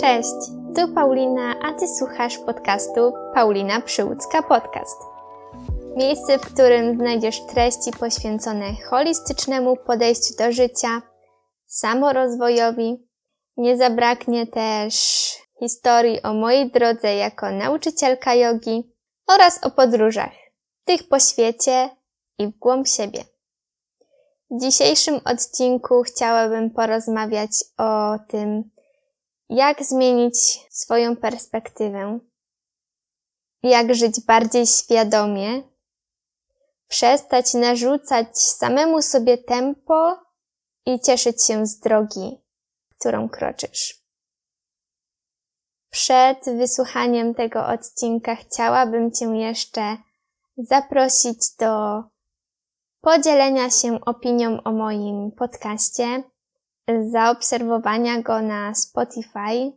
Cześć, tu Paulina, a Ty słuchasz podcastu Paulina Przyłódzka Podcast. Miejsce, w którym znajdziesz treści poświęcone holistycznemu podejściu do życia, samorozwojowi. Nie zabraknie też historii o mojej drodze jako nauczycielka jogi oraz o podróżach, tych po świecie i w głąb siebie. W dzisiejszym odcinku chciałabym porozmawiać o tym, jak zmienić swoją perspektywę, jak żyć bardziej świadomie, przestać narzucać samemu sobie tempo i cieszyć się z drogi, którą kroczysz. Przed wysłuchaniem tego odcinka chciałabym Cię jeszcze zaprosić do podzielenia się opinią o moim podcaście, zaobserwowania go na Spotify,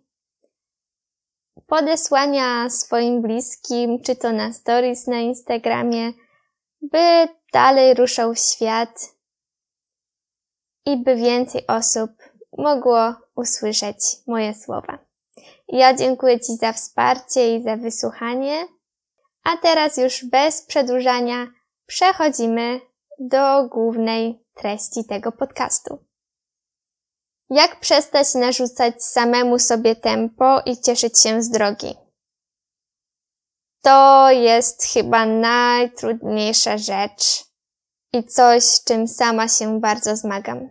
podesłania swoim bliskim, czy to na stories na Instagramie, by dalej ruszał w świat i by więcej osób mogło usłyszeć moje słowa. Ja dziękuję Ci za wsparcie i za wysłuchanie, a teraz już bez przedłużania przechodzimy do głównej treści tego podcastu. Jak przestać narzucać samemu sobie tempo i cieszyć się z drogi? To jest chyba najtrudniejsza rzecz i coś, z czym sama się bardzo zmagam.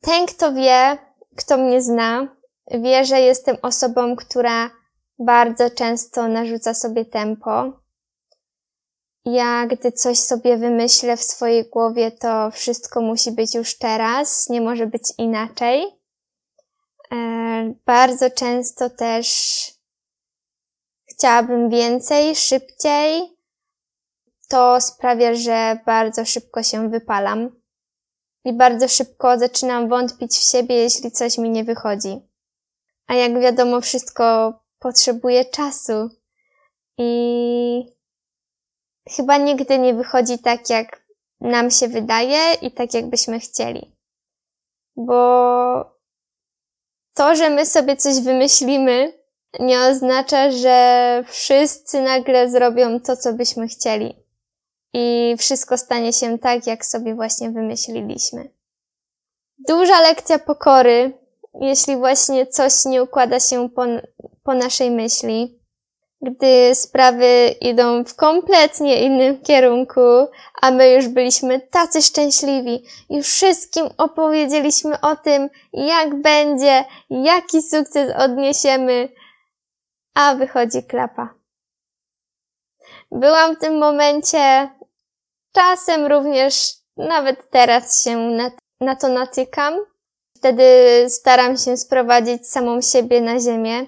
Ten, kto wie, kto mnie zna, wie, że jestem osobą, która bardzo często narzuca sobie tempo. Ja, gdy coś sobie wymyślę w swojej głowie, to wszystko musi być już teraz, nie może być inaczej. E, bardzo często też chciałabym więcej, szybciej. To sprawia, że bardzo szybko się wypalam i bardzo szybko zaczynam wątpić w siebie, jeśli coś mi nie wychodzi. A jak wiadomo, wszystko potrzebuje czasu i chyba nigdy nie wychodzi tak, jak nam się wydaje i tak, jakbyśmy chcieli. Bo to, że my sobie coś wymyślimy, nie oznacza, że wszyscy nagle zrobią to, co byśmy chcieli. I wszystko stanie się tak, jak sobie właśnie wymyśliliśmy. Duża lekcja pokory, jeśli właśnie coś nie układa się po, po naszej myśli, gdy sprawy idą w kompletnie innym kierunku, a my już byliśmy tacy szczęśliwi i wszystkim opowiedzieliśmy o tym, jak będzie, jaki sukces odniesiemy, a wychodzi klapa. Byłam w tym momencie, czasem również, nawet teraz się na, na to natykam. Wtedy staram się sprowadzić samą siebie na ziemię.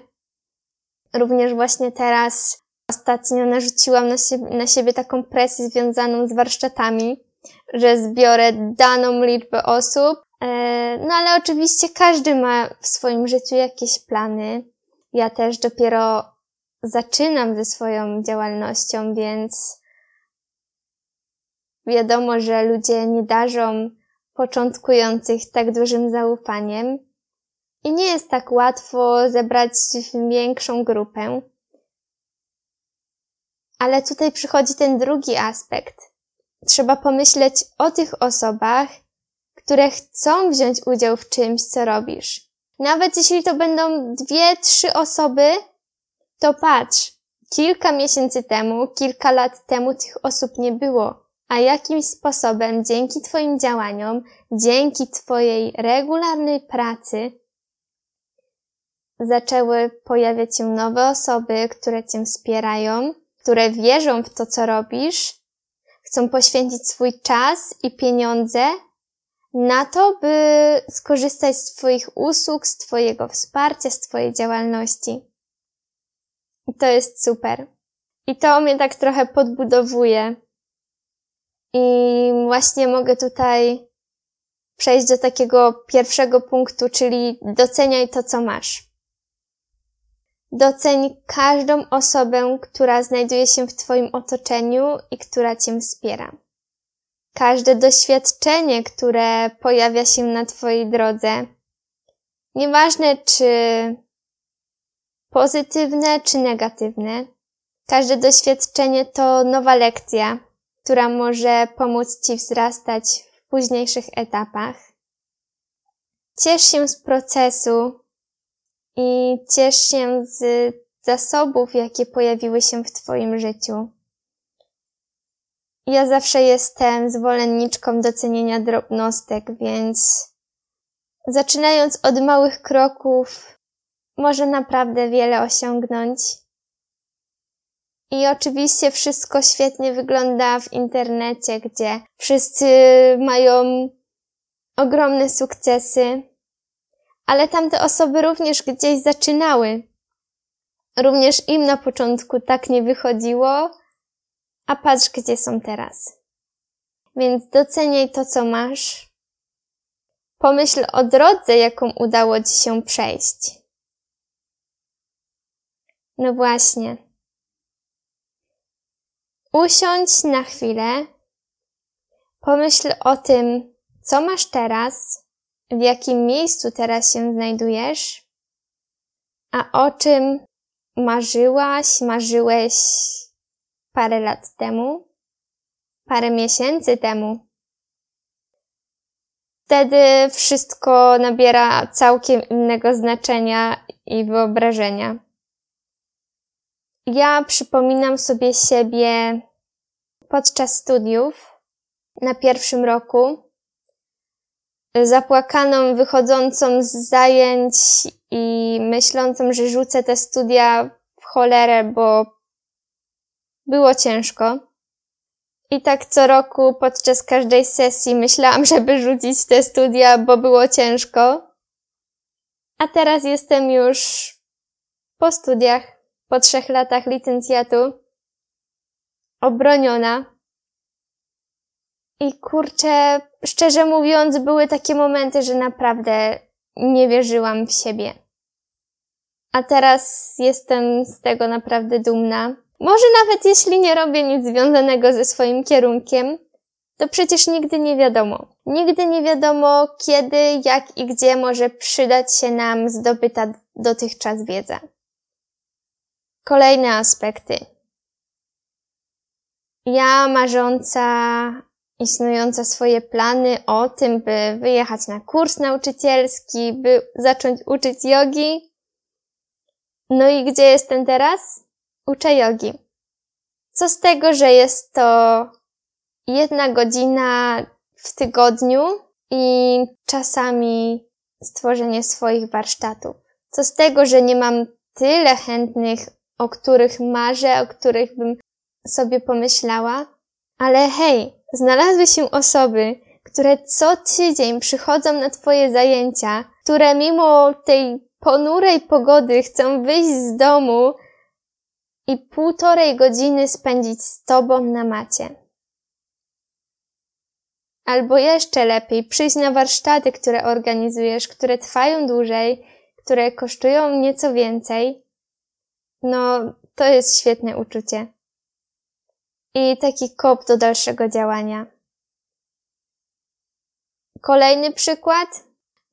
Również właśnie teraz ostatnio narzuciłam na siebie, na siebie taką presję związaną z warsztatami, że zbiorę daną liczbę osób. E, no ale oczywiście każdy ma w swoim życiu jakieś plany. Ja też dopiero zaczynam ze swoją działalnością, więc wiadomo, że ludzie nie darzą początkujących tak dużym zaufaniem i nie jest tak łatwo zebrać większą grupę. Ale tutaj przychodzi ten drugi aspekt. Trzeba pomyśleć o tych osobach, które chcą wziąć udział w czymś, co robisz. Nawet jeśli to będą dwie, trzy osoby, to patrz, kilka miesięcy temu, kilka lat temu tych osób nie było, a jakimś sposobem dzięki Twoim działaniom, dzięki Twojej regularnej pracy, zaczęły pojawiać się nowe osoby, które Cię wspierają, które wierzą w to, co robisz, chcą poświęcić swój czas i pieniądze na to, by skorzystać z Twoich usług, z Twojego wsparcia, z Twojej działalności. I to jest super. I to mnie tak trochę podbudowuje. I właśnie mogę tutaj przejść do takiego pierwszego punktu, czyli doceniaj to, co masz. Doceń każdą osobę, która znajduje się w Twoim otoczeniu i która Cię wspiera. Każde doświadczenie, które pojawia się na Twojej drodze, nieważne czy pozytywne czy negatywne. Każde doświadczenie to nowa lekcja, która może pomóc Ci wzrastać w późniejszych etapach. Ciesz się z procesu i ciesz się z zasobów, jakie pojawiły się w Twoim życiu. Ja zawsze jestem zwolenniczką docenienia drobnostek, więc zaczynając od małych kroków, może naprawdę wiele osiągnąć. I oczywiście wszystko świetnie wygląda w internecie, gdzie wszyscy mają ogromne sukcesy, ale tamte osoby również gdzieś zaczynały. Również im na początku tak nie wychodziło, a patrz gdzie są teraz. Więc doceniaj to, co masz. Pomyśl o drodze, jaką udało Ci się przejść. No właśnie. Usiądź na chwilę. Pomyśl o tym, co masz teraz, w jakim miejscu teraz się znajdujesz, a o czym marzyłaś, marzyłeś parę lat temu, parę miesięcy temu. Wtedy wszystko nabiera całkiem innego znaczenia i wyobrażenia. Ja przypominam sobie siebie podczas studiów na pierwszym roku, zapłakaną, wychodzącą z zajęć i myślącą, że rzucę te studia w cholerę, bo było ciężko. I tak co roku podczas każdej sesji myślałam, żeby rzucić te studia, bo było ciężko. A teraz jestem już po studiach, po trzech latach licencjatu, obroniona. I kurczę, szczerze mówiąc, były takie momenty, że naprawdę nie wierzyłam w siebie. A teraz jestem z tego naprawdę dumna. Może nawet jeśli nie robię nic związanego ze swoim kierunkiem, to przecież nigdy nie wiadomo. Nigdy nie wiadomo, kiedy, jak i gdzie może przydać się nam zdobyta dotychczas wiedza. Kolejne aspekty. Ja marząca i snująca swoje plany o tym, by wyjechać na kurs nauczycielski, by zacząć uczyć jogi. No i gdzie jestem teraz? Uczę jogi. Co z tego, że jest to jedna godzina w tygodniu i czasami stworzenie swoich warsztatów. Co z tego, że nie mam tyle chętnych, o których marzę, o których bym sobie pomyślała, ale hej, znalazły się osoby, które co tydzień przychodzą na Twoje zajęcia, które mimo tej ponurej pogody chcą wyjść z domu i półtorej godziny spędzić z Tobą na macie. Albo jeszcze lepiej, przyjść na warsztaty, które organizujesz, które trwają dłużej, które kosztują nieco więcej. No, to jest świetne uczucie. I taki kop do dalszego działania. Kolejny przykład.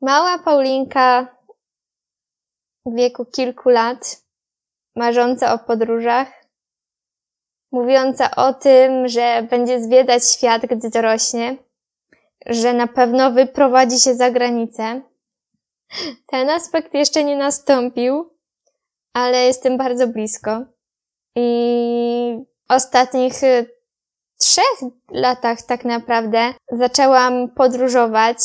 Mała Paulinka w wieku kilku lat marząca o podróżach, mówiąca o tym, że będzie zwiedzać świat, gdy dorośnie, że na pewno wyprowadzi się za granicę. Ten aspekt jeszcze nie nastąpił, ale jestem bardzo blisko. I ostatnich y, trzech latach tak naprawdę zaczęłam podróżować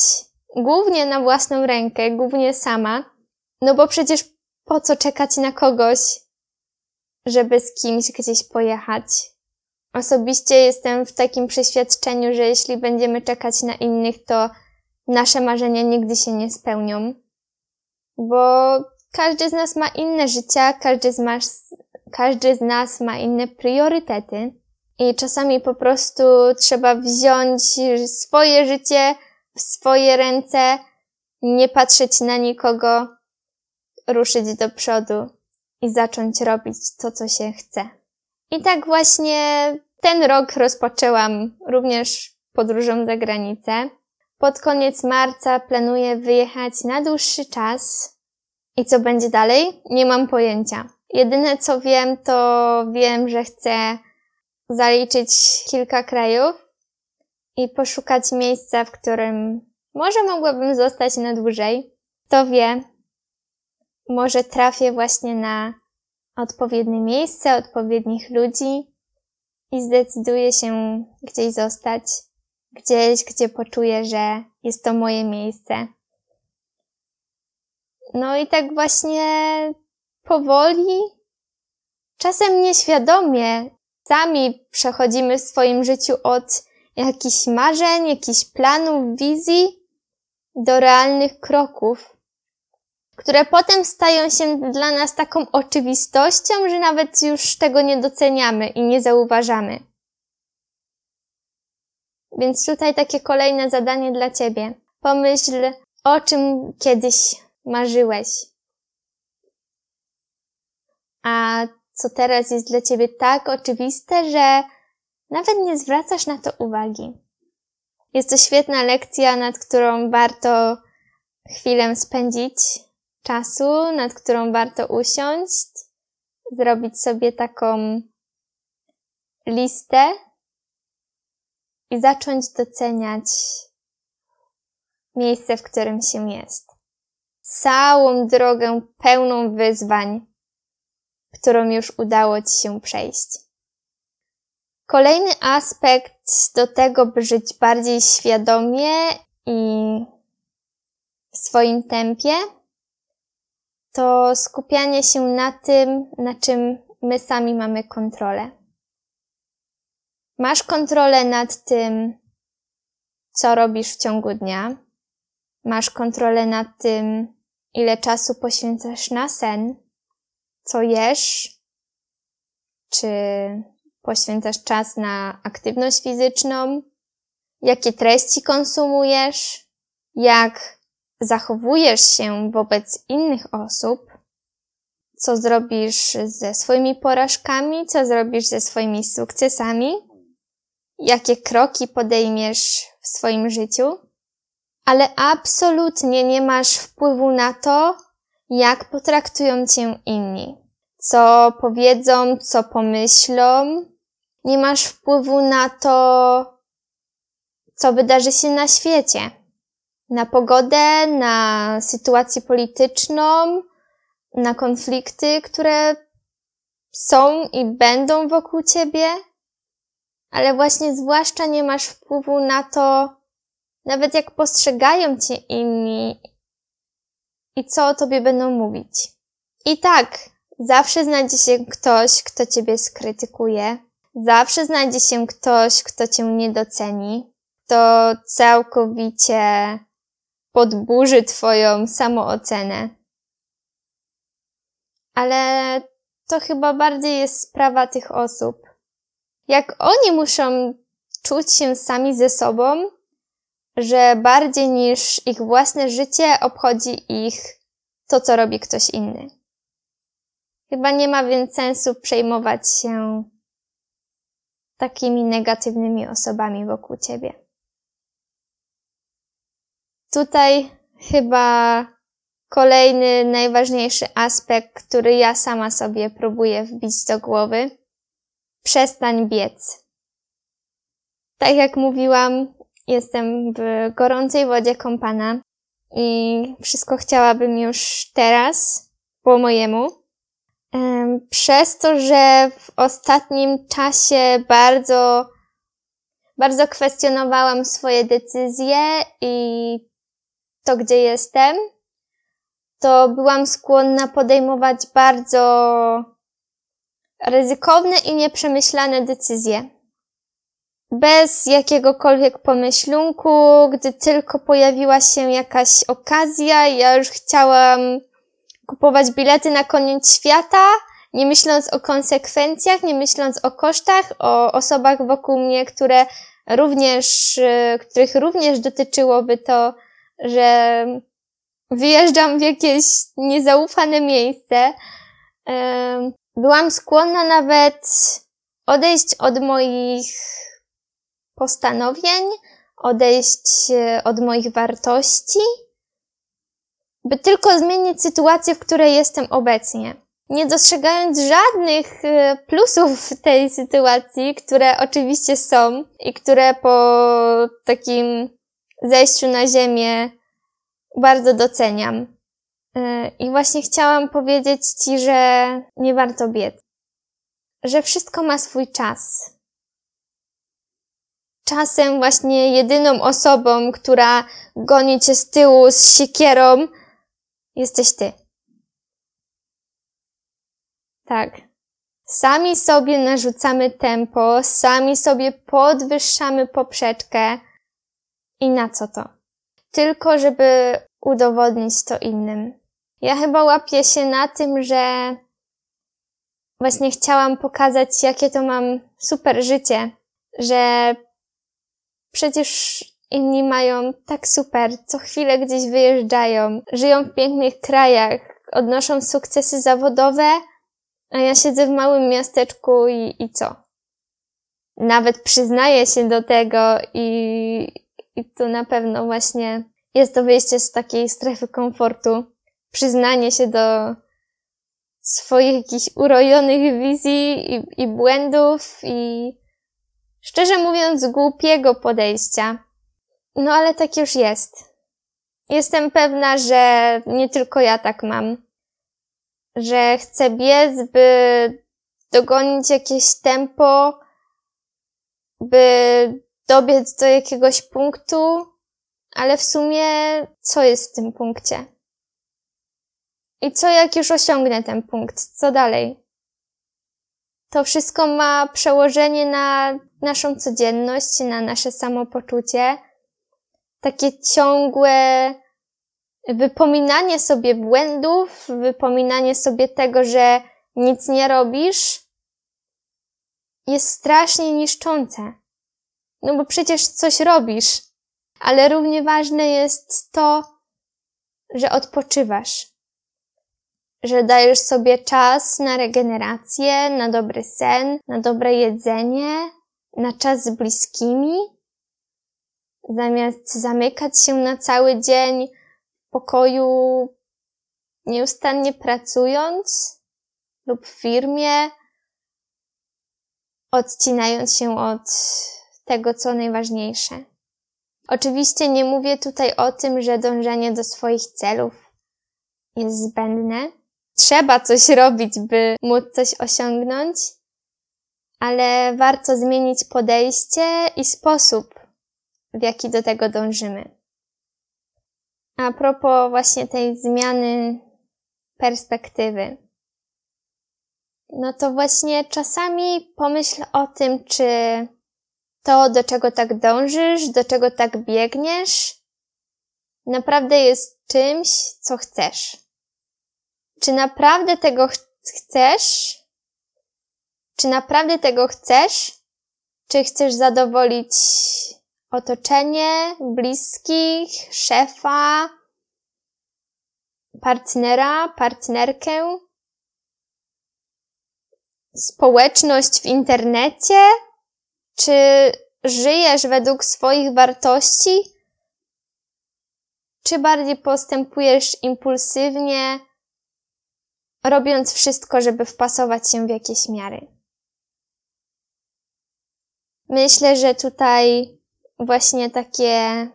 głównie na własną rękę, głównie sama, no bo przecież po co czekać na kogoś, żeby z kimś gdzieś pojechać. Osobiście jestem w takim przeświadczeniu, że jeśli będziemy czekać na innych, to nasze marzenia nigdy się nie spełnią. Bo każdy z nas ma inne życia, każdy z, nas, każdy z nas ma inne priorytety. I czasami po prostu trzeba wziąć swoje życie w swoje ręce, nie patrzeć na nikogo, ruszyć do przodu i zacząć robić to, co się chce. I tak właśnie ten rok rozpoczęłam również podróżą za granicę. Pod koniec marca planuję wyjechać na dłuższy czas I co będzie dalej? Nie mam pojęcia. Jedyne co wiem, to wiem, że chcę zaliczyć kilka krajów i poszukać miejsca, w którym może mogłabym zostać na dłużej. Kto wie, może trafię właśnie na odpowiednie miejsce, odpowiednich ludzi i zdecyduję się gdzieś zostać, gdzieś, gdzie poczuję, że jest to moje miejsce. No i tak właśnie powoli, czasem nieświadomie, sami przechodzimy w swoim życiu od jakichś marzeń, jakichś planów, wizji do realnych kroków, które potem stają się dla nas taką oczywistością, że nawet już tego nie doceniamy i nie zauważamy. Więc tutaj takie kolejne zadanie dla Ciebie. Pomyśl, o czym kiedyś marzyłeś. A co teraz jest dla Ciebie tak oczywiste, że nawet nie zwracasz na to uwagi. Jest to świetna lekcja, nad którą warto chwilę spędzić czasu, nad którą warto usiąść, zrobić sobie taką listę i zacząć doceniać miejsce, w którym się jest. Całą drogę pełną wyzwań, którą już udało Ci się przejść. Kolejny aspekt do tego, by żyć bardziej świadomie i w swoim tempie, to skupianie się na tym, na czym my sami mamy kontrolę. Masz kontrolę nad tym, co robisz w ciągu dnia. Masz kontrolę nad tym, ile czasu poświęcasz na sen, co jesz, czy poświęcasz czas na aktywność fizyczną, jakie treści konsumujesz, jak zachowujesz się wobec innych osób, co zrobisz ze swoimi porażkami, co zrobisz ze swoimi sukcesami, jakie kroki podejmiesz w swoim życiu, ale absolutnie nie masz wpływu na to, jak potraktują cię inni, co powiedzą, co pomyślą, nie masz wpływu na to, co wydarzy się na świecie. Na pogodę, na sytuację polityczną, na konflikty, które są i będą wokół ciebie, ale właśnie zwłaszcza nie masz wpływu na to, nawet jak postrzegają cię inni i co o tobie będą mówić. I tak, zawsze znajdzie się ktoś, kto ciebie skrytykuje, Zawsze znajdzie się ktoś, kto cię nie doceni, kto całkowicie podburzy twoją samoocenę. Ale to chyba bardziej jest sprawa tych osób. Jak oni muszą czuć się sami ze sobą, że bardziej niż ich własne życie obchodzi ich to, co robi ktoś inny. Chyba nie ma więc sensu przejmować się takimi negatywnymi osobami wokół ciebie. Tutaj chyba kolejny najważniejszy aspekt, który ja sama sobie próbuję wbić do głowy. Przestań biec. Tak jak mówiłam, jestem w gorącej wodzie kąpana i wszystko chciałabym już teraz, po mojemu. Przez to, że w ostatnim czasie bardzo, bardzo kwestionowałam swoje decyzje i to, gdzie jestem, to byłam skłonna podejmować bardzo ryzykowne i nieprzemyślane decyzje. Bez jakiegokolwiek pomyślunku, gdy tylko pojawiła się jakaś okazja, ja już chciałam kupować bilety na koniec świata, nie myśląc o konsekwencjach, nie myśląc o kosztach, o osobach wokół mnie, które również, y, których również dotyczyłoby to, że wyjeżdżam w jakieś niezaufane miejsce. Byłam skłonna nawet odejść od moich postanowień, odejść y, od moich wartości, by tylko zmienić sytuację, w której jestem obecnie. Nie dostrzegając żadnych e, plusów tej sytuacji, które oczywiście są i które po takim zejściu na ziemię bardzo doceniam. E, I właśnie chciałam powiedzieć Ci, że nie warto biec. Że wszystko ma swój czas. Czasem właśnie jedyną osobą, która goni Cię z tyłu z siekierą, jesteś Ty. Tak. Sami sobie narzucamy tempo, sami sobie podwyższamy poprzeczkę. I na co to? Tylko żeby udowodnić to innym. Ja chyba łapię się na tym, że właśnie chciałam pokazać, jakie to mam super życie, że przecież inni mają tak super, co chwilę gdzieś wyjeżdżają, żyją w pięknych krajach, odnoszą sukcesy zawodowe, a ja siedzę w małym miasteczku i, i co? Nawet przyznaję się do tego i, i tu na pewno właśnie jest to wyjście z takiej strefy komfortu, przyznanie się do swoich jakichś urojonych wizji i, i błędów i szczerze mówiąc głupiego podejścia. No ale tak już jest. Jestem pewna, że nie tylko ja tak mam. Że chcę biec, by dogonić jakieś tempo, by dobiec do jakiegoś punktu, ale w sumie co jest w tym punkcie? I co jak już osiągnę ten punkt? Co dalej? To wszystko ma przełożenie na naszą codzienność, na nasze samopoczucie. Takie ciągłe wypominanie sobie błędów, wypominanie sobie tego, że nic nie robisz, jest strasznie niszczące. No bo przecież coś robisz, ale równie ważne jest to, że odpoczywasz, że dajesz sobie czas na regenerację, na dobry sen, na dobre jedzenie, na czas z bliskimi, zamiast zamykać się na cały dzień w pokoju, nieustannie pracując lub w firmie, odcinając się od tego, co najważniejsze. Oczywiście nie mówię tutaj o tym, że dążenie do swoich celów jest zbędne. Trzeba coś robić, by móc coś osiągnąć, ale warto zmienić podejście i sposób, w jaki do tego dążymy. A propos właśnie tej zmiany perspektywy. No to właśnie czasami pomyśl o tym, czy to, do czego tak dążysz, do czego tak biegniesz, naprawdę jest czymś, co chcesz. Czy naprawdę tego ch chcesz? Czy naprawdę tego chcesz? Czy chcesz zadowolić otoczenie, bliskich, szefa, partnera, partnerkę, społeczność w internecie? Czy żyjesz według swoich wartości? Czy bardziej postępujesz impulsywnie, robiąc wszystko, żeby wpasować się w jakieś miary? Myślę, że tutaj właśnie takie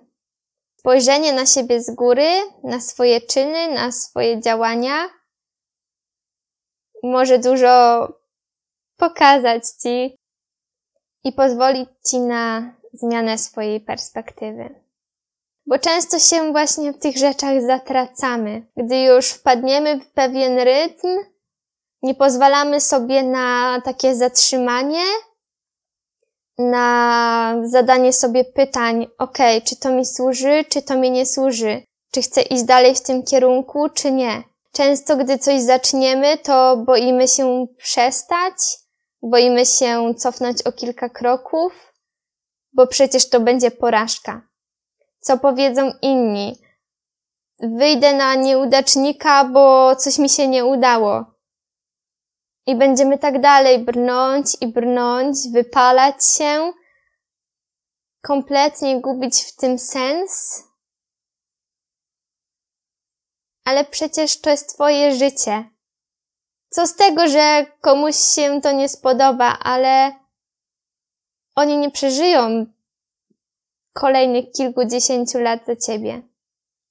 spojrzenie na siebie z góry, na swoje czyny, na swoje działania może dużo pokazać Ci, i pozwolić Ci na zmianę swojej perspektywy. Bo często się właśnie w tych rzeczach zatracamy. Gdy już wpadniemy w pewien rytm, nie pozwalamy sobie na takie zatrzymanie, na zadanie sobie pytań, ok, czy to mi służy, czy to mi nie służy, czy chcę iść dalej w tym kierunku, czy nie. Często, gdy coś zaczniemy, to boimy się przestać, Boimy się cofnąć o kilka kroków, bo przecież to będzie porażka. Co powiedzą inni? Wyjdę na nieudacznika, bo coś mi się nie udało. I będziemy tak dalej brnąć i brnąć, wypalać się, kompletnie gubić w tym sens. ale przecież to jest twoje życie. Co z tego, że komuś się to nie spodoba, ale oni nie przeżyją kolejnych kilkudziesięciu lat za ciebie.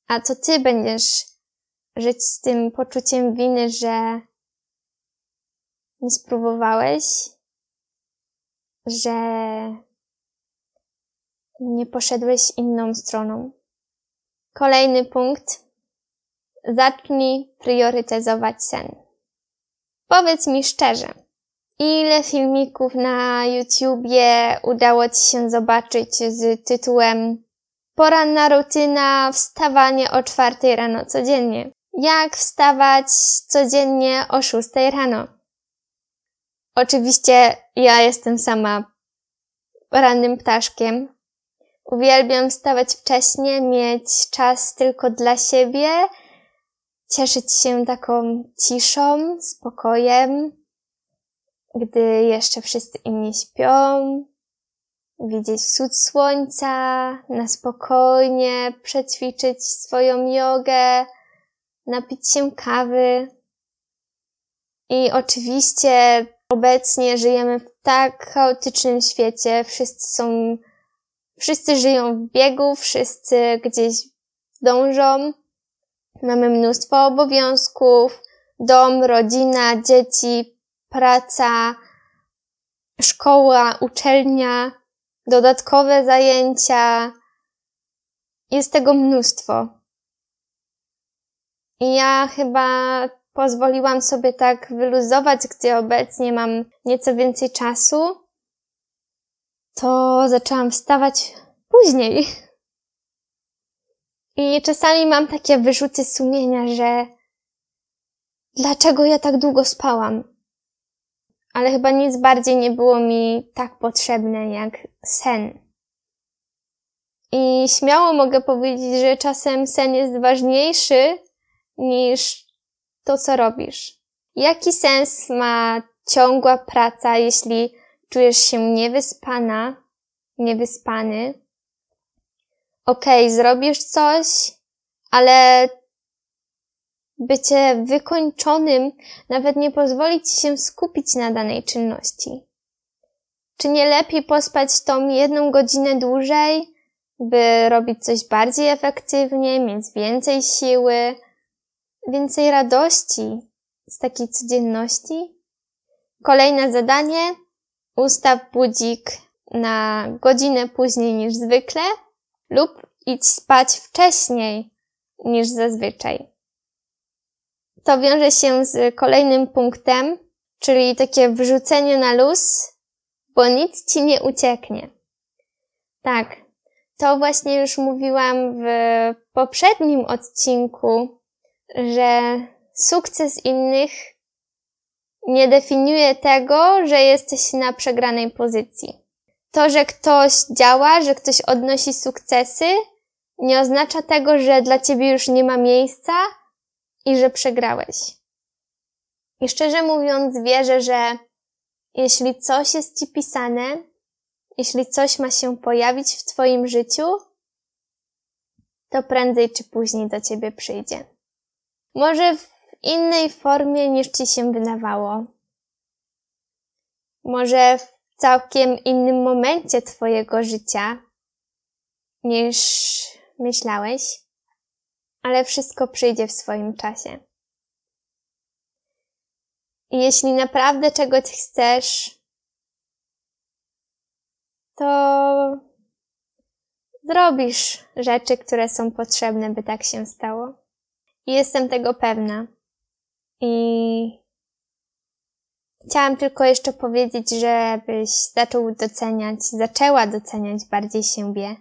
A to ty będziesz żyć z tym poczuciem winy, że nie spróbowałeś, że nie poszedłeś inną stroną. Kolejny punkt. Zacznij priorytetyzować sen. Powiedz mi szczerze, ile filmików na YouTubie udało Ci się zobaczyć z tytułem Poranna rutyna, wstawanie o czwartej rano codziennie. Jak wstawać codziennie o szóstej rano? Oczywiście ja jestem sama rannym ptaszkiem. Uwielbiam wstawać wcześnie, mieć czas tylko dla siebie, cieszyć się taką ciszą, spokojem, gdy jeszcze wszyscy inni śpią, widzieć wschód słońca, na spokojnie przećwiczyć swoją jogę, napić się kawy. I oczywiście obecnie żyjemy w tak chaotycznym świecie, wszyscy są, wszyscy żyją w biegu, wszyscy gdzieś dążą. Mamy mnóstwo obowiązków, dom, rodzina, dzieci, praca, szkoła, uczelnia, dodatkowe zajęcia. Jest tego mnóstwo. I ja chyba pozwoliłam sobie tak wyluzować, gdzie obecnie mam nieco więcej czasu, to zaczęłam wstawać później. I czasami mam takie wyrzuty sumienia, że dlaczego ja tak długo spałam? Ale chyba nic bardziej nie było mi tak potrzebne jak sen. I śmiało mogę powiedzieć, że czasem sen jest ważniejszy niż to, co robisz. Jaki sens ma ciągła praca, jeśli czujesz się niewyspana, niewyspany? Okej, okay, zrobisz coś, ale bycie wykończonym nawet nie pozwoli ci się skupić na danej czynności. Czy nie lepiej pospać tą jedną godzinę dłużej, by robić coś bardziej efektywnie, mieć więcej siły, więcej radości z takiej codzienności? Kolejne zadanie. Ustaw budzik na godzinę później niż zwykle lub idź spać wcześniej niż zazwyczaj. To wiąże się z kolejnym punktem, czyli takie wrzucenie na luz, bo nic ci nie ucieknie. Tak, to właśnie już mówiłam w poprzednim odcinku, że sukces innych nie definiuje tego, że jesteś na przegranej pozycji. To, że ktoś działa, że ktoś odnosi sukcesy, nie oznacza tego, że dla ciebie już nie ma miejsca i że przegrałeś. I szczerze mówiąc, wierzę, że jeśli coś jest ci pisane, jeśli coś ma się pojawić w twoim życiu, to prędzej czy później do ciebie przyjdzie. Może w innej formie niż ci się wydawało. Może w całkiem innym momencie twojego życia niż myślałeś ale wszystko przyjdzie w swoim czasie. I jeśli naprawdę czegoś chcesz, to zrobisz rzeczy, które są potrzebne, by tak się stało. I jestem tego pewna. I chciałam tylko jeszcze powiedzieć, żebyś zaczął doceniać, zaczęła doceniać bardziej siebie.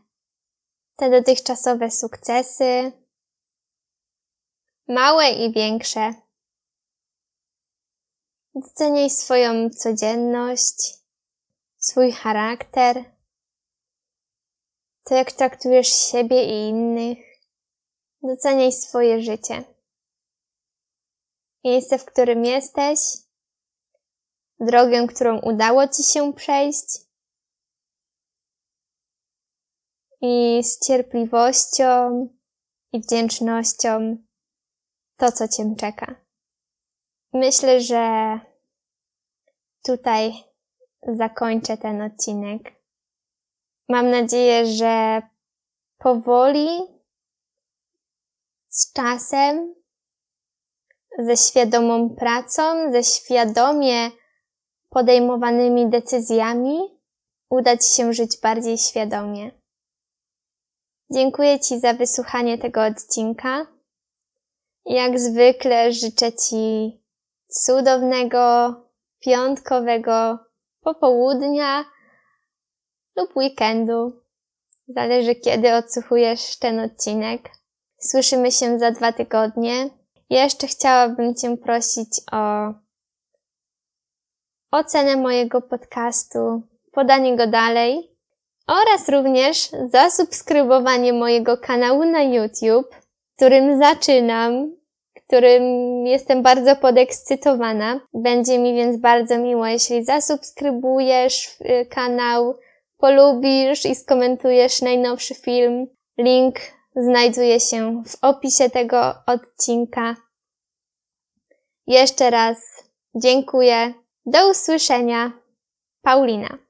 Te dotychczasowe sukcesy, małe i większe. Doceniaj swoją codzienność, swój charakter, to jak traktujesz siebie i innych. Doceniaj swoje życie. Miejsce, w którym jesteś, drogę, którą udało ci się przejść. I z cierpliwością i wdzięcznością to, co Cię czeka. Myślę, że tutaj zakończę ten odcinek. Mam nadzieję, że powoli, z czasem, ze świadomą pracą, ze świadomie podejmowanymi decyzjami uda Ci się żyć bardziej świadomie. Dziękuję Ci za wysłuchanie tego odcinka. Jak zwykle życzę Ci cudownego, piątkowego popołudnia lub weekendu. Zależy kiedy odsłuchujesz ten odcinek. Słyszymy się za dwa tygodnie. Jeszcze chciałabym Cię prosić o ocenę mojego podcastu, podanie go dalej oraz również zasubskrybowanie mojego kanału na YouTube, którym zaczynam, którym jestem bardzo podekscytowana. Będzie mi więc bardzo miło, jeśli zasubskrybujesz y, kanał, polubisz i skomentujesz najnowszy film. Link znajduje się w opisie tego odcinka. Jeszcze raz dziękuję. Do usłyszenia. Paulina.